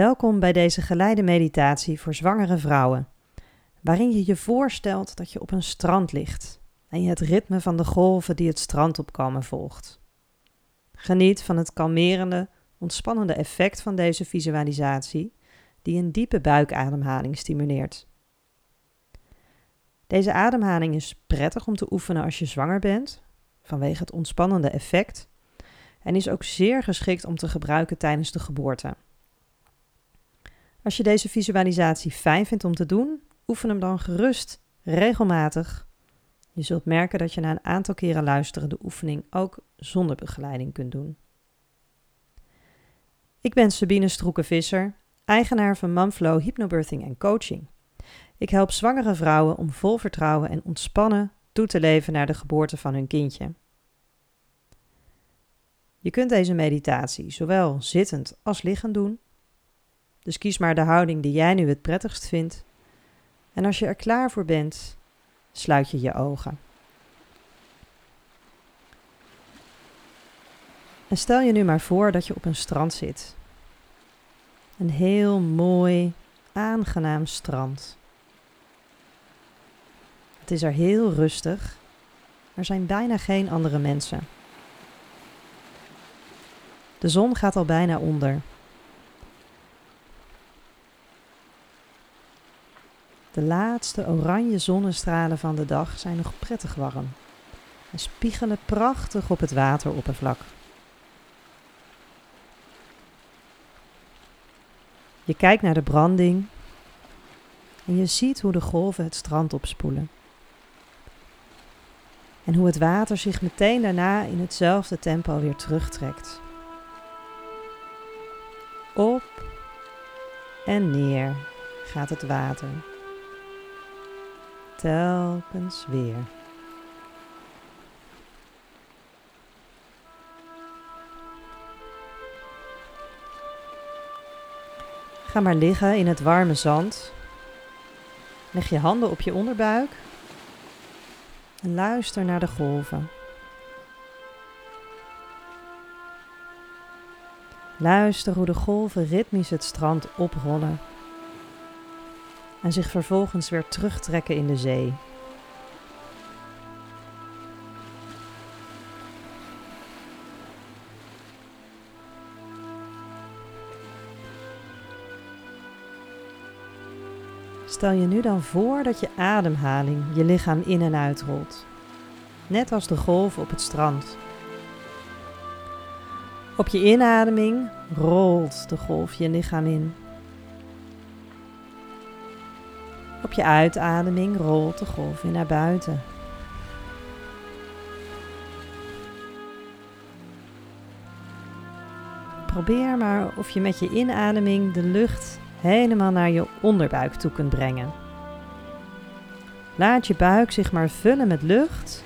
Welkom bij deze geleide meditatie voor zwangere vrouwen, waarin je je voorstelt dat je op een strand ligt en je het ritme van de golven die het strand opkomen volgt. Geniet van het kalmerende, ontspannende effect van deze visualisatie, die een diepe buikademhaling stimuleert. Deze ademhaling is prettig om te oefenen als je zwanger bent, vanwege het ontspannende effect, en is ook zeer geschikt om te gebruiken tijdens de geboorte. Als je deze visualisatie fijn vindt om te doen, oefen hem dan gerust regelmatig. Je zult merken dat je na een aantal keren luisteren de oefening ook zonder begeleiding kunt doen. Ik ben Sabine Stroekenvisser, eigenaar van Manflow Hypnobirthing Coaching. Ik help zwangere vrouwen om vol vertrouwen en ontspannen toe te leven naar de geboorte van hun kindje. Je kunt deze meditatie zowel zittend als liggend doen dus kies maar de houding die jij nu het prettigst vindt. En als je er klaar voor bent, sluit je je ogen. En stel je nu maar voor dat je op een strand zit. Een heel mooi, aangenaam strand. Het is er heel rustig. Er zijn bijna geen andere mensen. De zon gaat al bijna onder. De laatste oranje zonnestralen van de dag zijn nog prettig warm en spiegelen prachtig op het wateroppervlak. Je kijkt naar de branding en je ziet hoe de golven het strand opspoelen. En hoe het water zich meteen daarna in hetzelfde tempo weer terugtrekt. Op en neer gaat het water telkens weer. Ga maar liggen in het warme zand. Leg je handen op je onderbuik en luister naar de golven. Luister hoe de golven ritmisch het strand oprollen en zich vervolgens weer terugtrekken in de zee. Stel je nu dan voor dat je ademhaling je lichaam in en uitrolt, net als de golven op het strand. Op je inademing rolt de golf je lichaam in. Op je uitademing rolt de golf weer naar buiten. Probeer maar of je met je inademing de lucht helemaal naar je onderbuik toe kunt brengen. Laat je buik zich maar vullen met lucht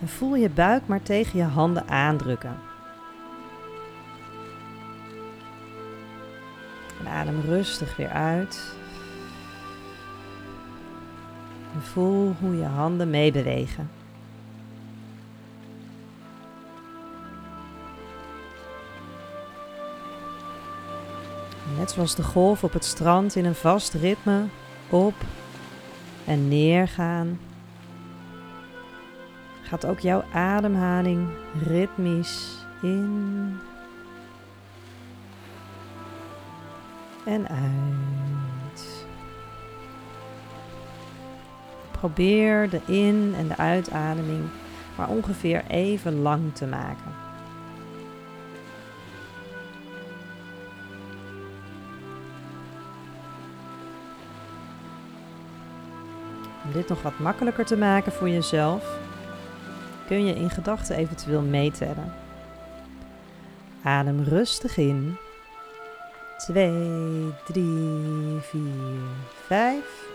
en voel je buik maar tegen je handen aandrukken. En adem rustig weer uit. En voel hoe je handen meebewegen. Net zoals de golf op het strand in een vast ritme op en neer gaan, gaat ook jouw ademhaling ritmisch in en uit. Probeer de in- en de uitademing maar ongeveer even lang te maken. Om dit nog wat makkelijker te maken voor jezelf, kun je in gedachten eventueel meetellen. Adem rustig in. 2, 3, 4, 5.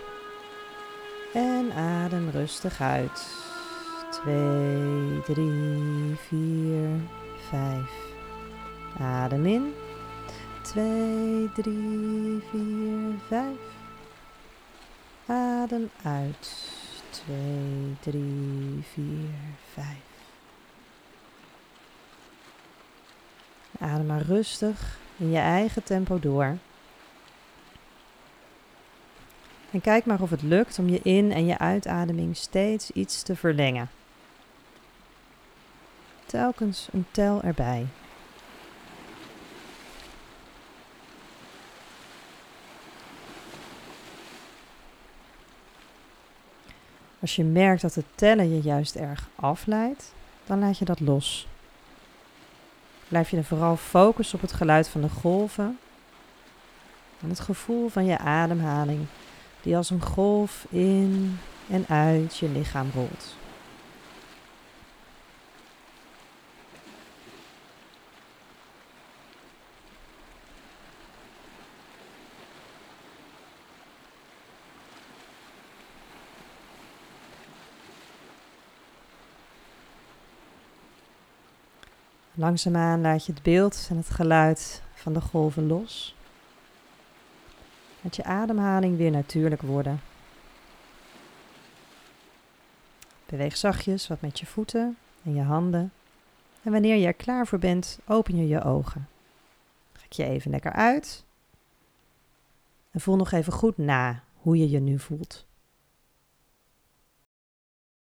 En adem rustig uit. 2, 3, 4, 5. Adem in. 2, 3, 4, 5. Adem uit. 2, 3, 4, 5. Adem maar rustig in je eigen tempo door. En kijk maar of het lukt om je in- en je uitademing steeds iets te verlengen. Telkens een tel erbij. Als je merkt dat het tellen je juist erg afleidt, dan laat je dat los. Blijf je er vooral focussen op het geluid van de golven en het gevoel van je ademhaling die als een golf in en uit je lichaam rolt. Langzaamaan laat je het beeld en het geluid van de golven los. Laat je ademhaling weer natuurlijk worden. Beweeg zachtjes wat met je voeten en je handen. En wanneer je er klaar voor bent, open je je ogen. Trek je even lekker uit. En voel nog even goed na hoe je je nu voelt.